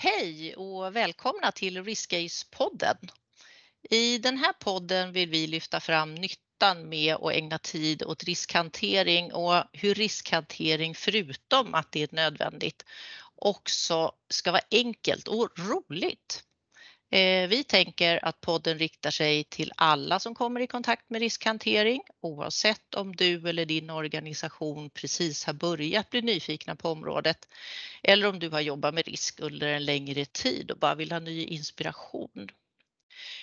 Hej och välkomna till Riskace-podden. I den här podden vill vi lyfta fram nyttan med att ägna tid åt riskhantering och hur riskhantering, förutom att det är nödvändigt, också ska vara enkelt och roligt. Eh, vi tänker att podden riktar sig till alla som kommer i kontakt med riskhantering oavsett om du eller din organisation precis har börjat bli nyfikna på området eller om du har jobbat med risk under en längre tid och bara vill ha ny inspiration.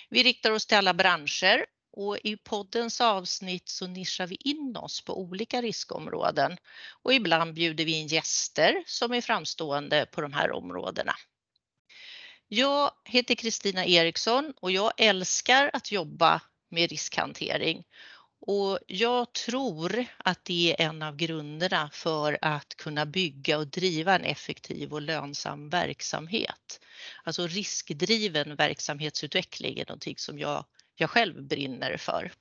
Vi riktar oss till alla branscher och i poddens avsnitt så nischar vi in oss på olika riskområden och ibland bjuder vi in gäster som är framstående på de här områdena. Jag heter Kristina Eriksson och jag älskar att jobba med riskhantering. Och jag tror att det är en av grunderna för att kunna bygga och driva en effektiv och lönsam verksamhet. Alltså riskdriven verksamhetsutveckling är någonting som jag, jag själv brinner för.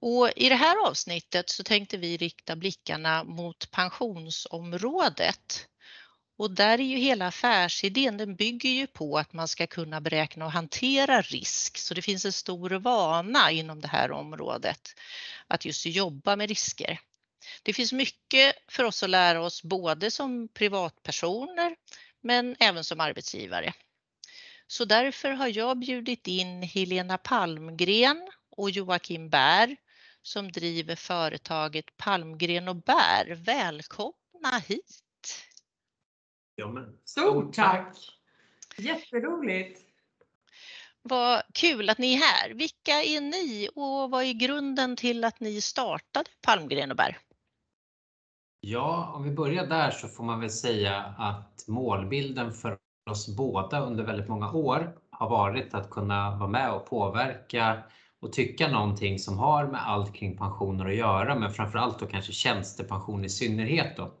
Och I det här avsnittet så tänkte vi rikta blickarna mot pensionsområdet och där är ju hela affärsidén, den bygger ju på att man ska kunna beräkna och hantera risk. Så det finns en stor vana inom det här området att just jobba med risker. Det finns mycket för oss att lära oss både som privatpersoner men även som arbetsgivare. Så därför har jag bjudit in Helena Palmgren och Joakim Bär som driver företaget Palmgren och Bär. Välkomna hit! Ja, men. Stort tack! Jätteroligt! Vad kul att ni är här. Vilka är ni och vad är grunden till att ni startade Palmgren och Bär? Ja, om vi börjar där så får man väl säga att målbilden för oss båda under väldigt många år har varit att kunna vara med och påverka och tycka någonting som har med allt kring pensioner att göra, men framförallt då kanske tjänstepension i synnerhet. Då.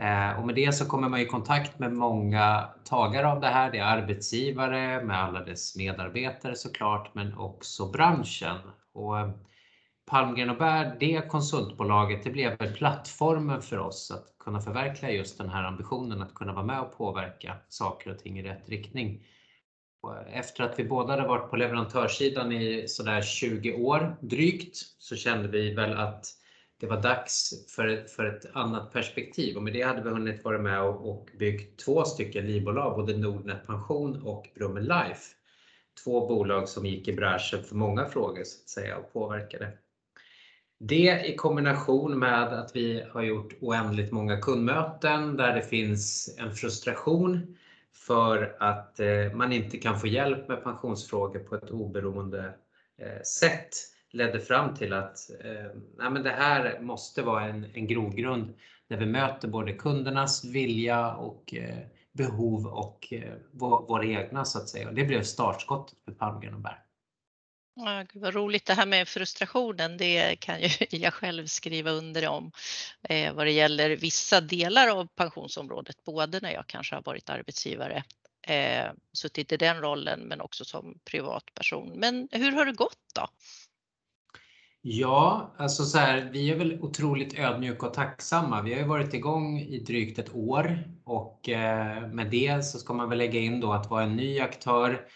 Eh, och med det så kommer man i kontakt med många tagare av det här. Det är arbetsgivare med alla dess medarbetare såklart, men också branschen. Och eh, Palmgren och Bär, det konsultbolaget, det blev väl plattformen för oss att kunna förverkliga just den här ambitionen att kunna vara med och påverka saker och ting i rätt riktning. Och eh, efter att vi båda hade varit på leverantörssidan i sådär 20 år drygt så kände vi väl att det var dags för, för ett annat perspektiv och med det hade vi hunnit vara med och, och byggt två stycken livbolag, både Nordnet Pension och Brummen Life. Två bolag som gick i bräschen för många frågor så att säga och påverkade. Det i kombination med att vi har gjort oändligt många kundmöten där det finns en frustration för att eh, man inte kan få hjälp med pensionsfrågor på ett oberoende eh, sätt ledde fram till att eh, nej, men det här måste vara en, en grogrund där vi möter både kundernas vilja och eh, behov och eh, våra egna så att säga. Och det blev startskottet för Palmgren och Berg. Ja, vad roligt det här med frustrationen, det kan ju jag själv skriva under om eh, vad det gäller vissa delar av pensionsområdet, både när jag kanske har varit arbetsgivare, eh, suttit i den rollen, men också som privatperson. Men hur har det gått då? Ja, alltså så här, vi är väl otroligt ödmjuka och tacksamma. Vi har ju varit igång i drygt ett år och eh, med det så ska man väl lägga in då att vara en ny aktör.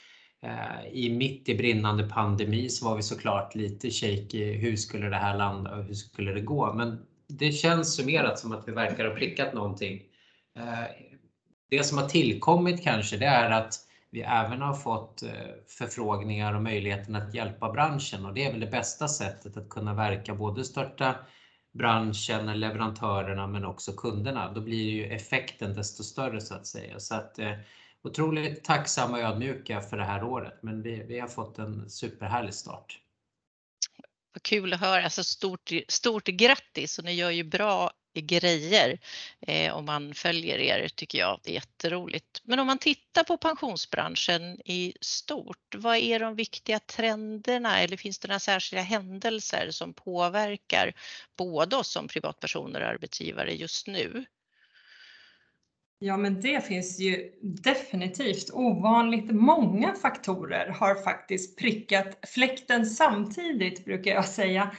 Eh, I mitt i brinnande pandemi så var vi såklart lite shaky. Hur skulle det här landa och hur skulle det gå? Men det känns summerat som att vi verkar ha prickat någonting. Eh, det som har tillkommit kanske det är att vi även har fått eh, förfrågningar och möjligheten att hjälpa branschen och det är väl det bästa sättet att kunna verka både störta branschen, leverantörerna men också kunderna. Då blir ju effekten desto större så att säga. Så att, eh, otroligt tacksamma och ödmjuka för det här året men vi, vi har fått en superhärlig start. Vad kul att höra, alltså stort, stort grattis och ni gör ju bra grejer eh, om man följer er tycker jag. Det är jätteroligt. Men om man tittar på pensionsbranschen i stort, vad är de viktiga trenderna eller finns det några särskilda händelser som påverkar både oss som privatpersoner och arbetsgivare just nu? Ja, men det finns ju definitivt ovanligt många faktorer har faktiskt prickat fläkten samtidigt brukar jag säga.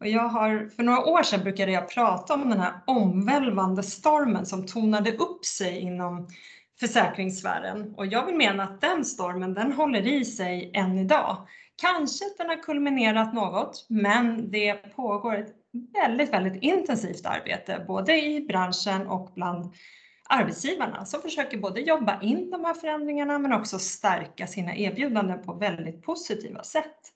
Och jag har, för några år sedan brukade jag prata om den här omvälvande stormen som tonade upp sig inom försäkringssfären. Och jag vill mena att den stormen, den håller i sig än idag. Kanske att den har kulminerat något, men det pågår ett väldigt, väldigt intensivt arbete, både i branschen och bland arbetsgivarna som försöker både jobba in de här förändringarna men också stärka sina erbjudanden på väldigt positiva sätt.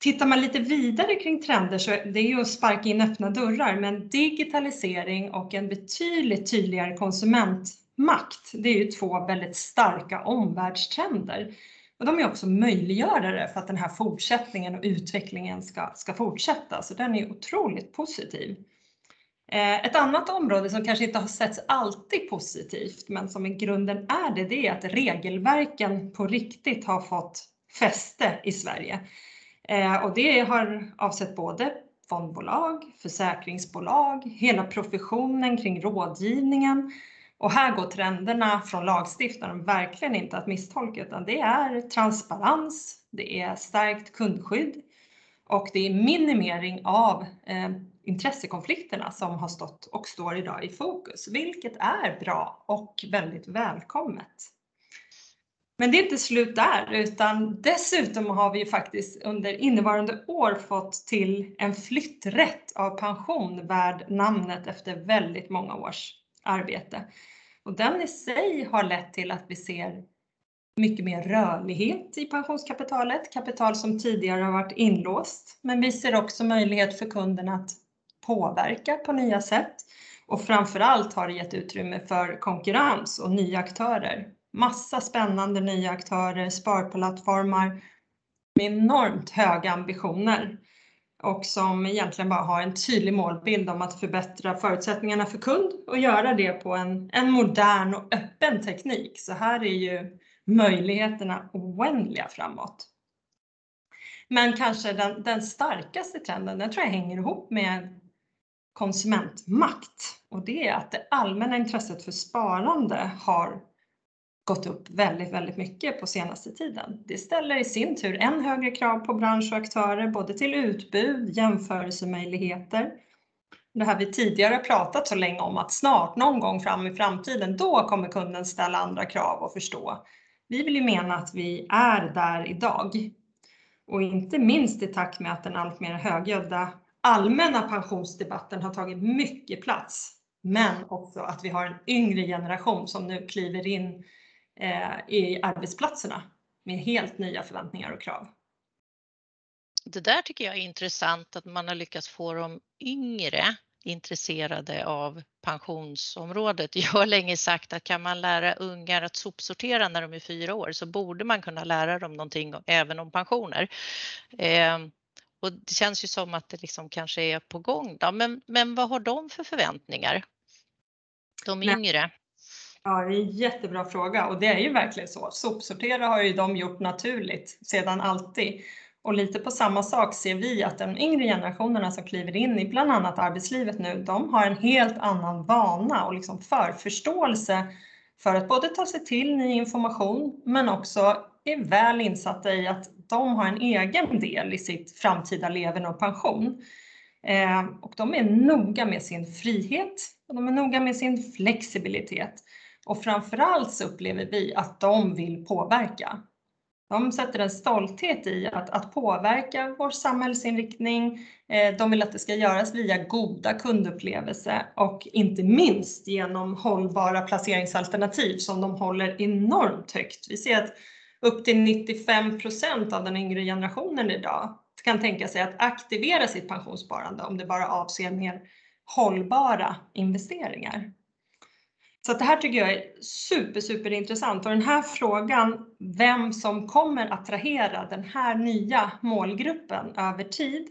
Tittar man lite vidare kring trender så är det ju att sparka in öppna dörrar, men digitalisering och en betydligt tydligare konsumentmakt, det är ju två väldigt starka omvärldstrender. Och de är också möjliggörare för att den här fortsättningen och utvecklingen ska, ska fortsätta, så den är otroligt positiv. Eh, ett annat område som kanske inte har setts alltid positivt, men som i grunden är det, det är att regelverken på riktigt har fått fäste i Sverige. Eh, och det har avsett både fondbolag, försäkringsbolag, hela professionen kring rådgivningen. Och här går trenderna från lagstiftaren verkligen inte att misstolka, utan det är transparens, det är stärkt kundskydd och det är minimering av eh, intressekonflikterna som har stått och står idag i fokus, vilket är bra och väldigt välkommet. Men det är inte slut där, utan dessutom har vi faktiskt under innevarande år fått till en flytträtt av pension värd namnet efter väldigt många års arbete. Och den i sig har lett till att vi ser mycket mer rörlighet i pensionskapitalet, kapital som tidigare har varit inlåst. Men vi ser också möjlighet för kunderna att påverka på nya sätt. Och framförallt har det gett utrymme för konkurrens och nya aktörer. Massa spännande nya aktörer, sparplattformar med enormt höga ambitioner och som egentligen bara har en tydlig målbild om att förbättra förutsättningarna för kund och göra det på en, en modern och öppen teknik. Så här är ju möjligheterna oändliga framåt. Men kanske den, den starkaste trenden, den tror jag hänger ihop med konsumentmakt och det är att det allmänna intresset för sparande har gått upp väldigt, väldigt mycket på senaste tiden. Det ställer i sin tur än högre krav på bransch och aktörer, både till utbud, jämförelsemöjligheter. Det här vi tidigare pratat så länge om att snart, någon gång fram i framtiden, då kommer kunden ställa andra krav och förstå. Vi vill ju mena att vi är där idag. Och inte minst i takt med att den alltmer högljudda allmänna pensionsdebatten har tagit mycket plats. Men också att vi har en yngre generation som nu kliver in i arbetsplatserna med helt nya förväntningar och krav. Det där tycker jag är intressant att man har lyckats få de yngre intresserade av pensionsområdet. Jag har länge sagt att kan man lära ungar att sopsortera när de är fyra år så borde man kunna lära dem någonting även om pensioner. Eh, och det känns ju som att det liksom kanske är på gång. Då. Men, men vad har de för förväntningar? De yngre? Ja, det är en jättebra fråga och det är ju verkligen så. Sopsortera har ju de gjort naturligt sedan alltid. Och lite på samma sak ser vi att de yngre generationerna som kliver in i bland annat arbetslivet nu, de har en helt annan vana och liksom förförståelse för att både ta sig till ny information men också är väl insatta i att de har en egen del i sitt framtida leverne och pension. Eh, och de är noga med sin frihet och de är noga med sin flexibilitet. Och framförallt så upplever vi att de vill påverka. De sätter en stolthet i att, att påverka vår samhällsinriktning. Eh, de vill att det ska göras via goda kundupplevelser och inte minst genom hållbara placeringsalternativ som de håller enormt högt. Vi ser att upp till 95 procent av den yngre generationen idag kan tänka sig att aktivera sitt pensionssparande om det bara avser mer hållbara investeringar. Så det här tycker jag är super, super intressant och den här frågan, vem som kommer attrahera den här nya målgruppen över tid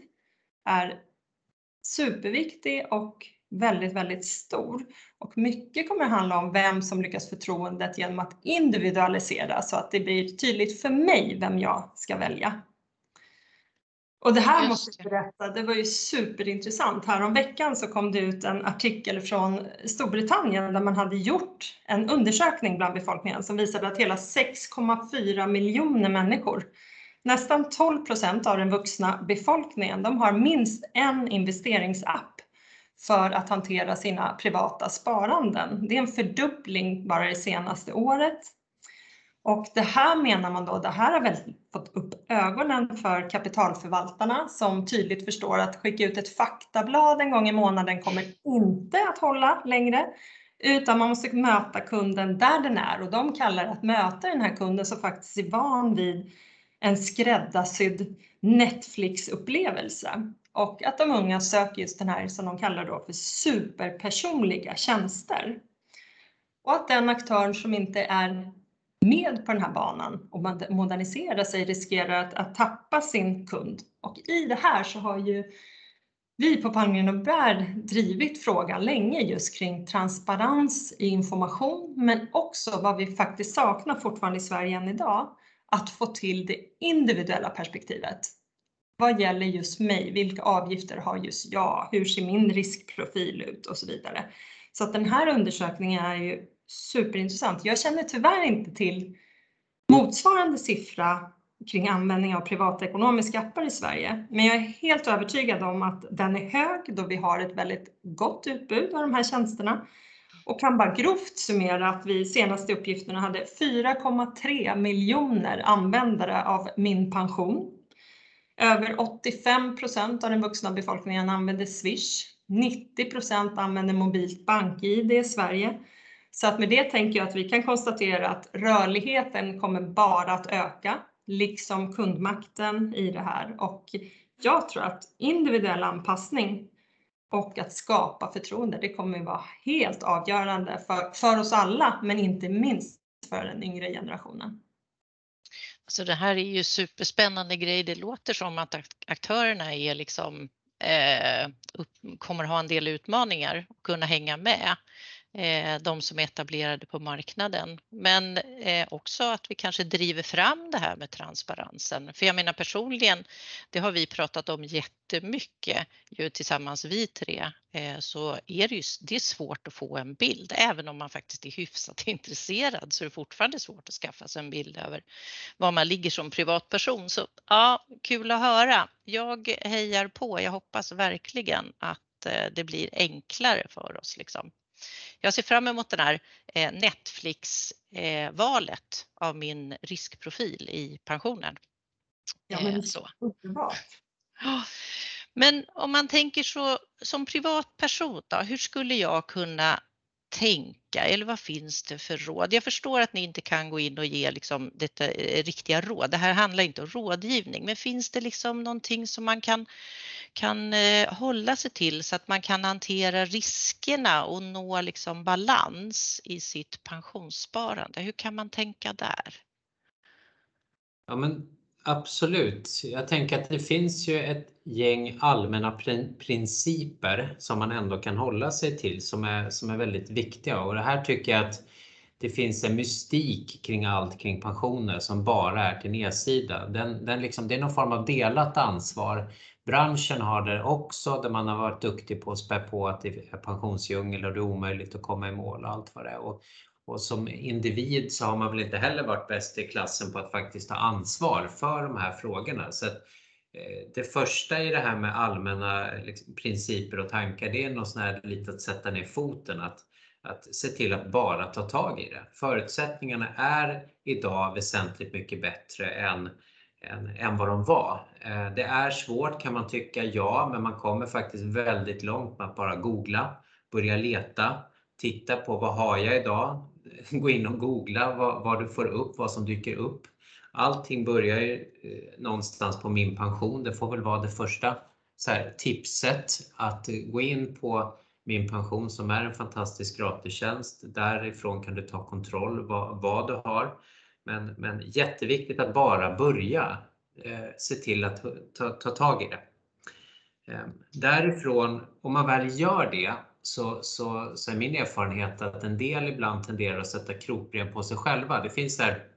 är superviktig och väldigt, väldigt stor. Och mycket kommer att handla om vem som lyckas förtroendet genom att individualisera så att det blir tydligt för mig vem jag ska välja. Och det här måste jag berätta, det var ju superintressant. Härom veckan så kom det ut en artikel från Storbritannien där man hade gjort en undersökning bland befolkningen som visade att hela 6,4 miljoner människor, nästan 12 procent av den vuxna befolkningen, de har minst en investeringsapp för att hantera sina privata sparanden. Det är en fördubbling bara det senaste året. Och det här menar man då, det här har väl fått upp ögonen för kapitalförvaltarna som tydligt förstår att skicka ut ett faktablad en gång i månaden kommer inte att hålla längre. Utan man måste möta kunden där den är och de kallar det att möta den här kunden som faktiskt är van vid en skräddarsydd Netflix-upplevelse. Och att de unga söker just den här som de kallar då för superpersonliga tjänster. Och att den aktören som inte är med på den här banan och modernisera sig riskerar att, att tappa sin kund. Och i det här så har ju vi på Palmgren och Bärd drivit frågan länge just kring transparens i information, men också vad vi faktiskt saknar fortfarande i Sverige än idag, att få till det individuella perspektivet. Vad gäller just mig? Vilka avgifter har just jag? Hur ser min riskprofil ut och så vidare? Så att den här undersökningen är ju superintressant. Jag känner tyvärr inte till motsvarande siffra kring användning av privatekonomiska appar i Sverige. Men jag är helt övertygad om att den är hög då vi har ett väldigt gott utbud av de här tjänsterna och kan bara grovt summera att vi senaste uppgifterna hade 4,3 miljoner användare av Min pension. Över 85 procent av den vuxna befolkningen använder Swish. 90 procent använder mobilt bank-id i Sverige. Så att med det tänker jag att vi kan konstatera att rörligheten kommer bara att öka liksom kundmakten i det här. Och jag tror att individuell anpassning och att skapa förtroende, det kommer att vara helt avgörande för, för oss alla, men inte minst för den yngre generationen. Så det här är ju superspännande grej. Det låter som att aktörerna är liksom, eh, upp, kommer ha en del utmaningar och kunna hänga med. Eh, de som är etablerade på marknaden. Men eh, också att vi kanske driver fram det här med transparensen. För jag menar personligen, det har vi pratat om jättemycket ju tillsammans vi tre, eh, så är det ju det är svårt att få en bild. Även om man faktiskt är hyfsat intresserad så är det fortfarande svårt att skaffa sig en bild över var man ligger som privatperson. Så ja, kul att höra. Jag hejar på. Jag hoppas verkligen att det blir enklare för oss liksom jag ser fram emot den här eh, Netflix-valet eh, av min riskprofil i pensionen. Ja, men eh, så. Underbart. Men om man tänker så som privatperson då, hur skulle jag kunna tänka eller vad finns det för råd? Jag förstår att ni inte kan gå in och ge liksom detta riktiga råd. Det här handlar inte om rådgivning, men finns det liksom någonting som man kan kan eh, hålla sig till så att man kan hantera riskerna och nå liksom balans i sitt pensionssparande. Hur kan man tänka där? Ja, men absolut. Jag tänker att det finns ju ett gäng allmänna principer som man ändå kan hålla sig till som är, som är väldigt viktiga och det här tycker jag att det finns en mystik kring allt kring pensioner som bara är till nedsida. Den, den liksom, det är någon form av delat ansvar Branschen har det också där man har varit duktig på att spä på att det är pensionsdjungel och det är omöjligt att komma i mål och allt vad det är. Och, och som individ så har man väl inte heller varit bäst i klassen på att faktiskt ta ansvar för de här frågorna. Så att, eh, det första i det här med allmänna liksom, principer och tankar det är något sånt här lite att sätta ner foten. Att, att se till att bara ta tag i det. Förutsättningarna är idag väsentligt mycket bättre än än, än vad de var. Eh, det är svårt kan man tycka, ja, men man kommer faktiskt väldigt långt med att bara googla, börja leta, titta på vad har jag idag? Gå in och googla vad, vad du får upp, vad som dyker upp. Allting börjar ju eh, någonstans på min pension. Det får väl vara det första så här, tipset att gå in på min pension som är en fantastisk gratistjänst. Därifrån kan du ta kontroll vad, vad du har. Men, men jätteviktigt att bara börja eh, se till att ta, ta tag i det. Eh, därifrån, om man väl gör det, så, så, så är min erfarenhet att en del ibland tenderar att sätta krokben på sig själva. Det finns där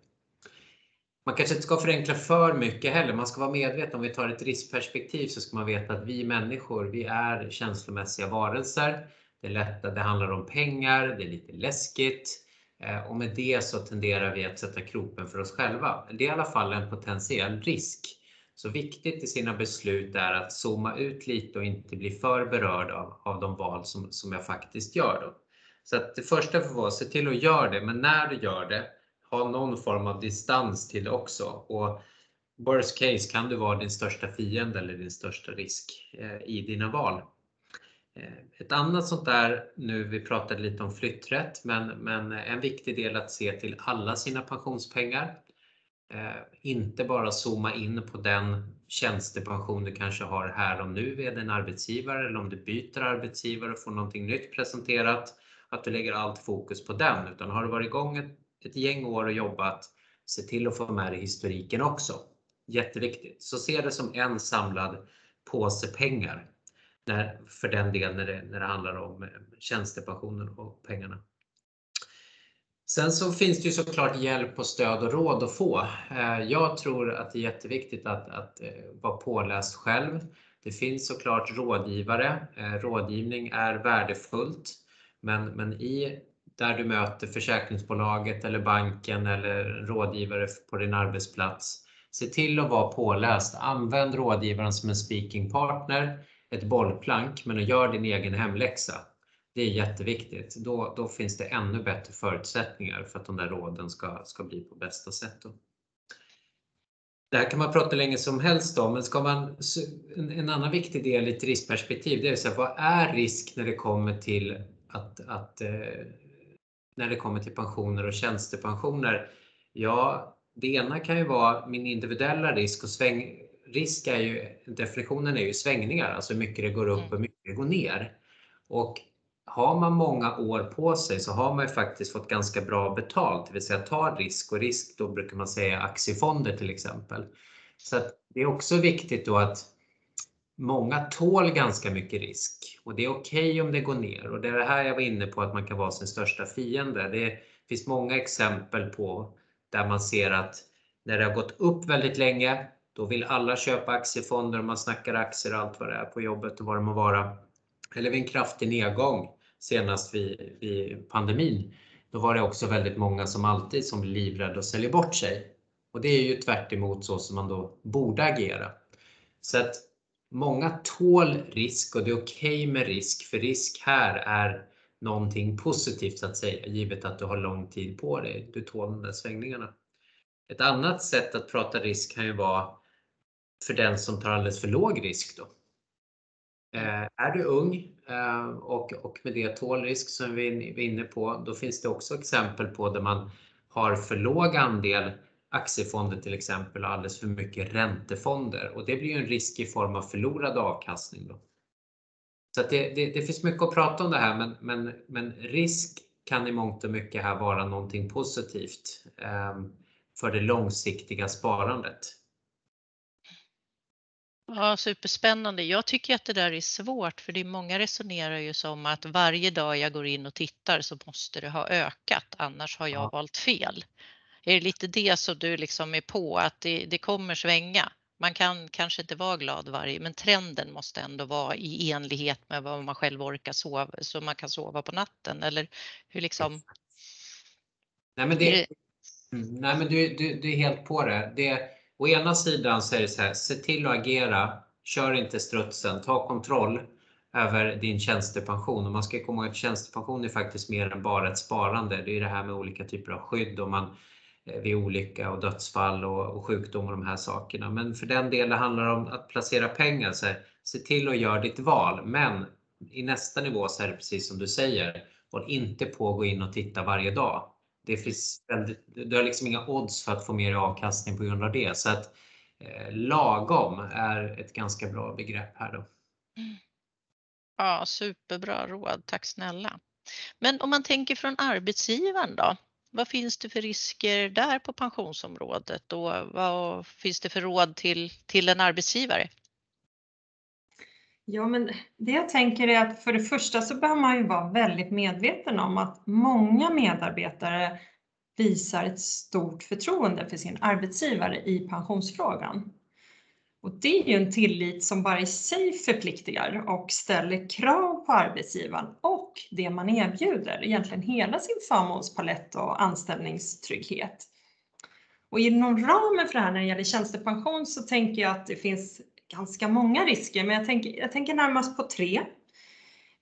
man kanske inte ska förenkla för mycket heller. Man ska vara medveten, om vi tar ett riskperspektiv så ska man veta att vi människor, vi är känslomässiga varelser. Det är lätt att det handlar om pengar, det är lite läskigt. Eh, och med det så tenderar vi att sätta kroppen för oss själva. Det är i alla fall en potentiell risk. Så viktigt i sina beslut är att zooma ut lite och inte bli för berörd av, av de val som, som jag faktiskt gör. Då. Så att det första för vara, se till att göra det, men när du gör det, ha någon form av distans till det också. Och worst case kan du vara din största fiende eller din största risk eh, i dina val. Eh, ett annat sånt där, nu vi pratade lite om flytträtt, men, men eh, en viktig del att se till alla sina pensionspengar. Eh, inte bara zooma in på den tjänstepension du kanske har här och nu med en arbetsgivare eller om du byter arbetsgivare och får någonting nytt presenterat. Att du lägger allt fokus på den, utan har du varit igång ett, ett gäng år och jobbat, se till att få med dig historiken också. Jätteviktigt. Så se det som en samlad påse pengar när, för den del när det, när det handlar om eh, tjänstepensionen och pengarna. Sen så finns det ju såklart hjälp och stöd och råd att få. Eh, jag tror att det är jätteviktigt att, att eh, vara påläst själv. Det finns såklart rådgivare. Rådgivning är värdefullt. Men, men i där du möter försäkringsbolaget eller banken eller rådgivare på din arbetsplats. Se till att vara påläst. Använd rådgivaren som en speaking partner ett bollplank men gör din egen hemläxa. Det är jätteviktigt. Då, då finns det ännu bättre förutsättningar för att de där råden ska, ska bli på bästa sätt. Då. Det här kan man prata länge som helst om, men ska man, en, en annan viktig del i ett riskperspektiv, det är så här, vad är risk när det kommer till att, att eh, när det kommer till pensioner och tjänstepensioner? Ja, det ena kan ju vara min individuella risk och sväng, risk är ju, definitionen är ju svängningar, alltså hur mycket det går upp och hur mycket det går ner. Och har man många år på sig så har man ju faktiskt fått ganska bra betalt, det vill säga ta risk och risk då brukar man säga aktiefonder till exempel. Så det är också viktigt då att många tål ganska mycket risk och det är okej okay om det går ner och det är det här jag var inne på att man kan vara sin största fiende. Det finns många exempel på där man ser att när det har gått upp väldigt länge då vill alla köpa aktiefonder och man snackar aktier och allt vad det är på jobbet och vad det må vara. Eller vid en kraftig nedgång senast vid, vid pandemin. Då var det också väldigt många som alltid som blir livrädda och säljer bort sig. Och det är ju tvärt så som man då borde agera. Så att många tål risk och det är okej okay med risk, för risk här är någonting positivt så att säga, givet att du har lång tid på dig. Du tål de där svängningarna. Ett annat sätt att prata risk kan ju vara för den som tar alldeles för låg risk. Då. Eh, är du ung eh, och, och med det tål risk som vi är inne på, då finns det också exempel på där man har för låg andel aktiefonder till exempel och alldeles för mycket räntefonder och det blir ju en risk i form av förlorad avkastning. Då. Så det, det, det, finns mycket att prata om det här men, men, men risk kan i mångt och mycket här vara någonting positivt eh, för det långsiktiga sparandet. Ja, superspännande. Jag tycker att det där är svårt för det är många resonerar ju som att varje dag jag går in och tittar så måste det ha ökat, annars har jag ja. valt fel. Är det lite det som du liksom är på, att det, det kommer svänga? Man kan kanske inte vara glad varje, men trenden måste ändå vara i enlighet med vad man själv orkar sova, så man kan sova på natten eller hur liksom? Nej men, det, mm, nej, men du, du, du är helt på det. det Å ena sidan så är det så här, se till att agera, kör inte strutsen, ta kontroll över din tjänstepension. Och man ska komma ihåg att tjänstepension är faktiskt mer än bara ett sparande. Det är det här med olika typer av skydd om man eh, vid olycka och dödsfall och, och sjukdom och de här sakerna. Men för den delen handlar det om att placera pengar. Så här, se till att göra ditt val. Men i nästa nivå så är det precis som du säger. Håll inte på att gå in och titta varje dag det finns väldigt, du har liksom inga odds för att få mer avkastning på grund av det. Så att eh, lagom är ett ganska bra begrepp här då. Ja, superbra råd. Tack snälla. Men om man tänker från arbetsgivaren då? Vad finns det för risker där på pensionsområdet och vad finns det för råd till, till en arbetsgivare? Ja, men det jag tänker är att för det första så behöver man ju vara väldigt medveten om att många medarbetare visar ett stort förtroende för sin arbetsgivare i pensionsfrågan. Och det är ju en tillit som bara i sig förpliktigar och ställer krav på arbetsgivaren och det man erbjuder, egentligen hela sin förmånspalett och anställningstrygghet. Och inom ramen för det här när det gäller tjänstepension så tänker jag att det finns ganska många risker, men jag tänker, jag tänker närmast på tre.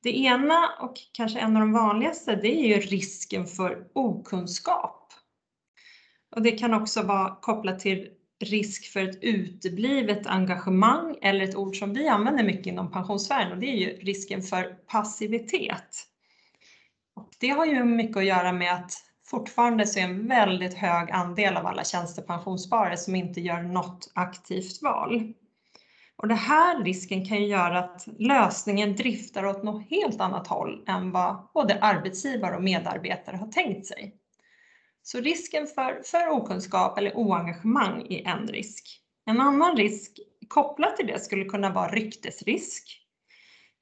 Det ena och kanske en av de vanligaste, det är ju risken för okunskap. Och det kan också vara kopplat till risk för ett uteblivet engagemang eller ett ord som vi använder mycket inom pensionsvärlden och det är ju risken för passivitet. Och det har ju mycket att göra med att fortfarande så är en väldigt hög andel av alla tjänstepensionssparare som inte gör något aktivt val. Och det här risken kan ju göra att lösningen driftar åt något helt annat håll än vad både arbetsgivare och medarbetare har tänkt sig. Så risken för, för okunskap eller oengagemang är en risk. En annan risk kopplat till det skulle kunna vara ryktesrisk.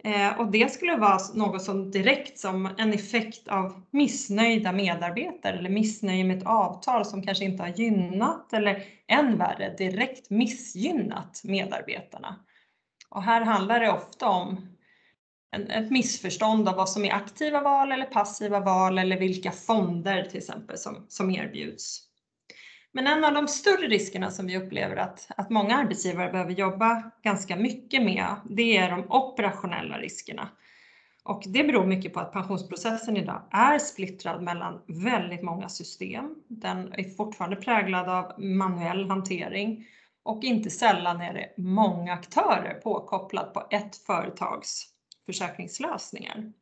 Eh, och det skulle vara något som direkt som en effekt av missnöjda medarbetare eller missnöje med ett avtal som kanske inte har gynnat eller än värre direkt missgynnat medarbetarna. Och här handlar det ofta om en, ett missförstånd av vad som är aktiva val eller passiva val eller vilka fonder till exempel som, som erbjuds. Men en av de större riskerna som vi upplever att, att många arbetsgivare behöver jobba ganska mycket med, det är de operationella riskerna. Och det beror mycket på att pensionsprocessen idag är splittrad mellan väldigt många system. Den är fortfarande präglad av manuell hantering och inte sällan är det många aktörer påkopplat på ett företags försäkringslösningar.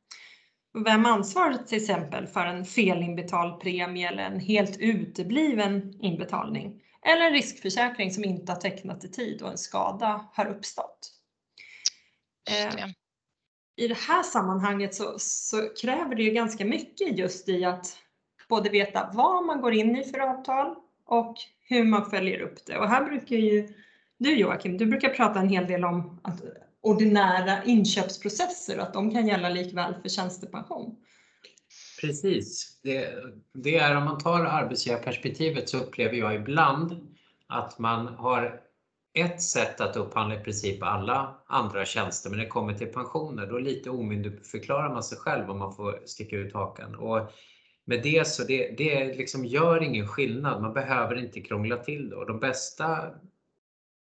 Vem ansvarar till exempel för en felinbetald premie eller en helt utebliven inbetalning? Eller en riskförsäkring som inte har tecknat i tid och en skada har uppstått. Eh, I det här sammanhanget så, så, kräver det ju ganska mycket just i att både veta vad man går in i för avtal och hur man följer upp det. Och här brukar ju du Joakim, du brukar prata en hel del om att ordinära inköpsprocesser och att de kan gälla likväl för tjänstepension. Precis. Det, det är om man tar arbetsgivarperspektivet så upplever jag ibland att man har ett sätt att upphandla i princip alla andra tjänster, men när det kommer till pensioner då lite omyndigförklarar man sig själv om man får sticka ut hakan. Och med det så det, det liksom gör ingen skillnad, man behöver inte krångla till det. Och de bästa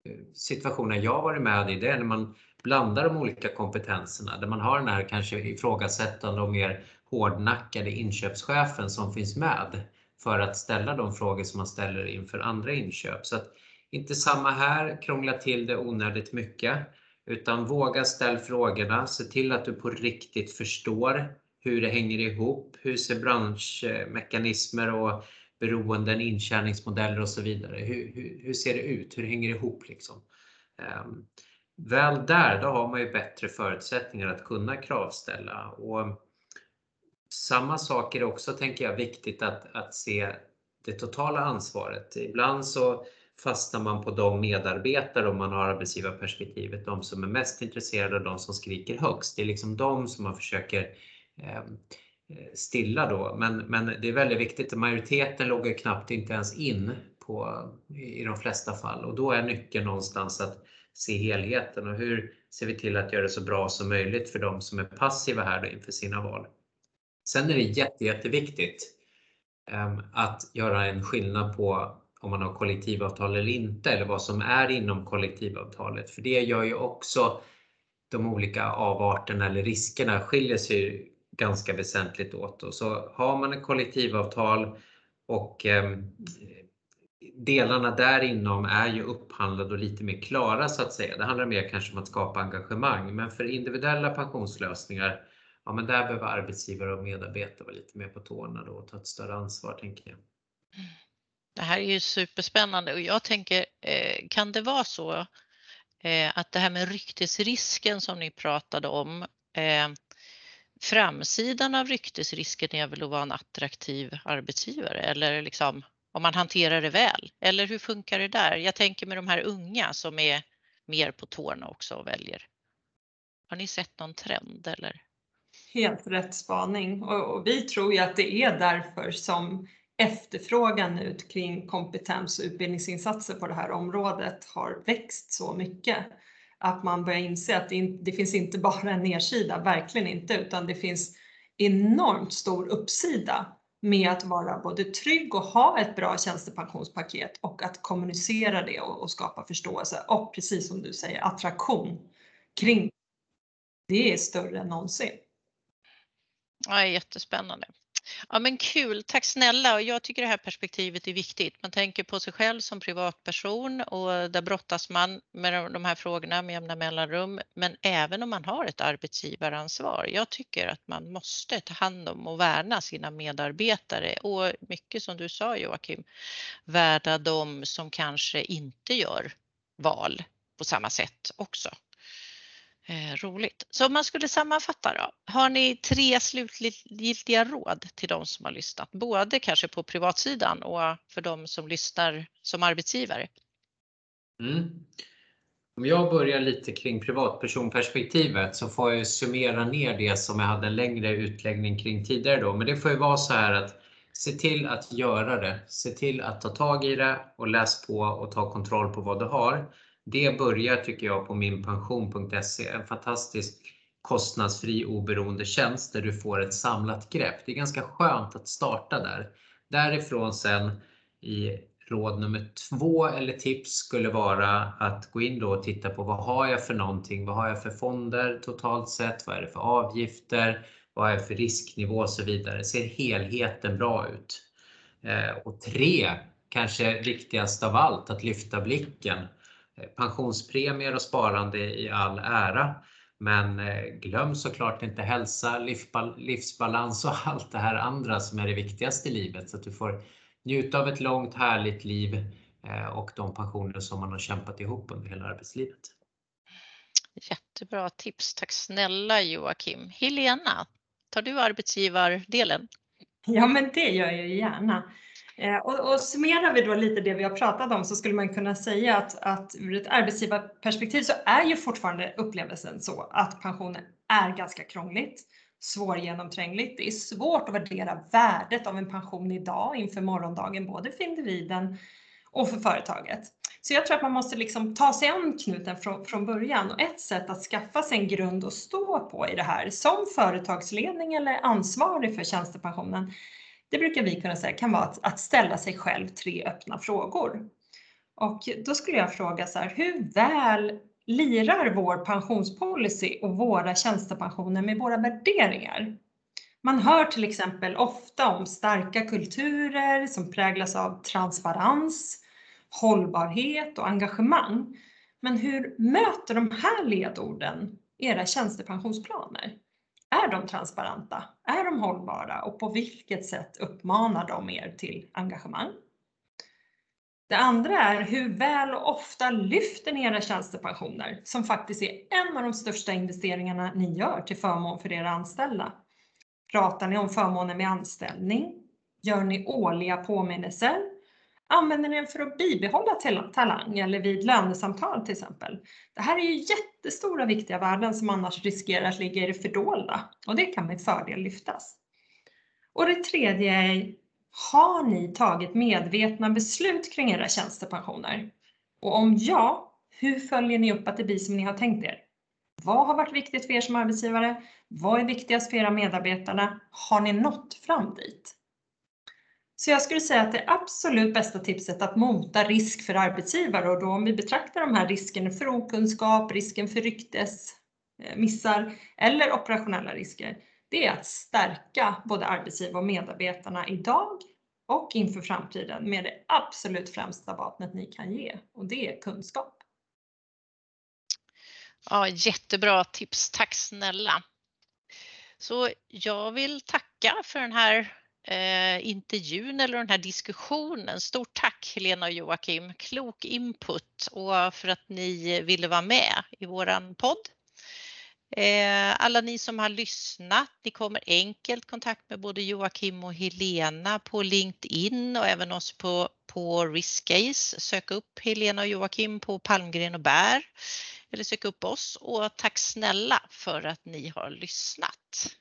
eh, situationer jag varit med i det är när man blandar de olika kompetenserna där man har den här kanske ifrågasättande och mer hårdnackade inköpschefen som finns med för att ställa de frågor som man ställer inför andra inköp. Så att inte samma här, krångla till det onödigt mycket, utan våga ställa frågorna, se till att du på riktigt förstår hur det hänger ihop, hur ser branschmekanismer och beroenden, intjäningsmodeller och så vidare, hur, hur, hur ser det ut, hur hänger det ihop liksom? Um, väl där, då har man ju bättre förutsättningar att kunna kravställa. Och samma sak är det också, tänker jag, viktigt att, att se det totala ansvaret. Ibland så fastnar man på de medarbetare om man har arbetsgivarperspektivet, de som är mest intresserade och de som skriker högst. Det är liksom de som man försöker eh, stilla då. Men, men det är väldigt viktigt, majoriteten loggar knappt inte ens in på, i de flesta fall och då är nyckeln någonstans att se helheten och hur ser vi till att göra det så bra som möjligt för de som är passiva här då inför sina val. Sen är det jätte, jätteviktigt ehm, att göra en skillnad på om man har kollektivavtal eller inte eller vad som är inom kollektivavtalet. För det gör ju också de olika avarterna eller riskerna skiljer sig ganska väsentligt åt. Och så har man ett kollektivavtal och ehm, delarna där inom är ju upphandlade och lite mer klara så att säga. Det handlar mer kanske om att skapa engagemang, men för individuella pensionslösningar, ja men där behöver arbetsgivare och medarbetare vara lite mer på tårna då och ta ett större ansvar tänker jag. Det här är ju superspännande och jag tänker, eh, kan det vara så eh, att det här med ryktesrisken som ni pratade om, eh, framsidan av ryktesrisken är väl att vara en attraktiv arbetsgivare eller liksom om man hanterar det väl? Eller hur funkar det där? Jag tänker med de här unga som är mer på tårna också och väljer. Har ni sett någon trend eller? Helt rätt spaning och, vi tror ju att det är därför som efterfrågan ut kring kompetens och utbildningsinsatser på det här området har växt så mycket. Att man börjar inse att det, det finns inte bara en nedsida, verkligen inte, utan det finns enormt stor uppsida med att vara både trygg och ha ett bra tjänstepensionspaket och att kommunicera det och, och skapa förståelse och precis som du säger attraktion kring det är större än någonsin. Ja, jättespännande. Ja men kul, tack snälla och jag tycker det här perspektivet är viktigt. Man tänker på sig själv som privatperson och där brottas man med de här frågorna med jämna mellanrum. Men även om man har ett arbetsgivaransvar. Jag tycker att man måste ta hand om och värna sina medarbetare och mycket som du sa Joakim, värda de som kanske inte gör val på samma sätt också. Eh, roligt. Så om man skulle sammanfatta då, har ni tre slutgiltiga råd till de som har lyssnat? Både kanske på privatsidan och för de som lyssnar som arbetsgivare? Mm. Om jag börjar lite kring privatpersonperspektivet så får jag summera ner det som jag hade en längre utläggning kring tidigare då. Men det får ju vara så här att se till att göra det. Se till att ta tag i det och läs på och ta kontroll på vad du har. Det börjar tycker jag på minpension.se, en fantastisk kostnadsfri oberoende tjänst där du får ett samlat grepp. Det är ganska skönt att starta där. Därifrån sen i råd nummer två eller tips skulle vara att gå in då och titta på vad har jag för någonting? Vad har jag för fonder totalt sett? Vad är det för avgifter? Vad är det för risknivå och så vidare? Ser helheten bra ut? Eh, och tre, kanske viktigast av allt, att lyfta blicken pensionspremier och sparande i all ära. Men eh, glöm såklart inte hälsa, livsbalans och allt det här andra som är det viktigaste i livet så att du får njuta av ett långt härligt liv eh, och de pensioner som man har kämpat ihop under hela arbetslivet. Jättebra tips. Tack snälla Joakim. Helena, tar du arbetsgivardelen? Ja, men det gör jag gärna. Eh, och, och summerar vi då lite det vi har pratat om så skulle man kunna säga att, att ur ett arbetsgivarperspektiv så är ju fortfarande upplevelsen så att pensionen är ganska krångligt, svårgenomträngligt. Det är svårt att värdera värdet av en pension idag inför morgondagen, både för individen och för företaget. Så jag tror att man måste liksom ta sig an knuten från, från början och ett sätt att skaffa sig en grund att stå på i det här som företagsledning eller ansvarig för tjänstepensionen det brukar vi kunna säga kan vara att, att ställa sig själv tre öppna frågor. Och då skulle jag fråga så här, hur väl lirar vår pensionspolicy och våra tjänstepensioner med våra värderingar? Man hör till exempel ofta om starka kulturer som präglas av transparens, hållbarhet och engagemang. Men hur möter de här ledorden era tjänstepensionsplaner? Är de transparenta? Är de hållbara? Och på vilket sätt uppmanar de er till engagemang? Det andra är hur väl och ofta lyfter ni era tjänstepensioner som faktiskt är en av de största investeringarna ni gör till förmån för era anställda. Pratar ni om förmåner med anställning? Gör ni årliga påminnelser? Använder ni den för att bibehålla talang eller vid lönesamtal till exempel? Det här är ju jättestora viktiga värden som annars riskerar att ligga i det fördolda och det kan med fördel lyftas. Och det tredje är, har ni tagit medvetna beslut kring era tjänstepensioner? Och om ja, hur följer ni upp att det blir som ni har tänkt er? Vad har varit viktigt för er som arbetsgivare? Vad är viktigast för era medarbetare? Har ni nått fram dit? Så jag skulle säga att det absolut bästa tipset att mota risk för arbetsgivare och då om vi betraktar de här riskerna för okunskap, risken för ryktesmissar eh, eller operationella risker, det är att stärka både arbetsgivare och medarbetarna idag och inför framtiden med det absolut främsta vapnet ni kan ge och det är kunskap. Ja, jättebra tips. Tack snälla. Så jag vill tacka för den här eh, intervjun eller den här diskussionen. Stort tack Helena och Joakim, klok input och för att ni ville vara med i våran podd. Eh, alla ni som har lyssnat, ni kommer enkelt kontakt med både Joakim och Helena på LinkedIn och även oss på, på Riskcase. Sök upp Helena och Joakim på Palmgren och Bär eller sök upp oss och tack snälla för att ni har lyssnat.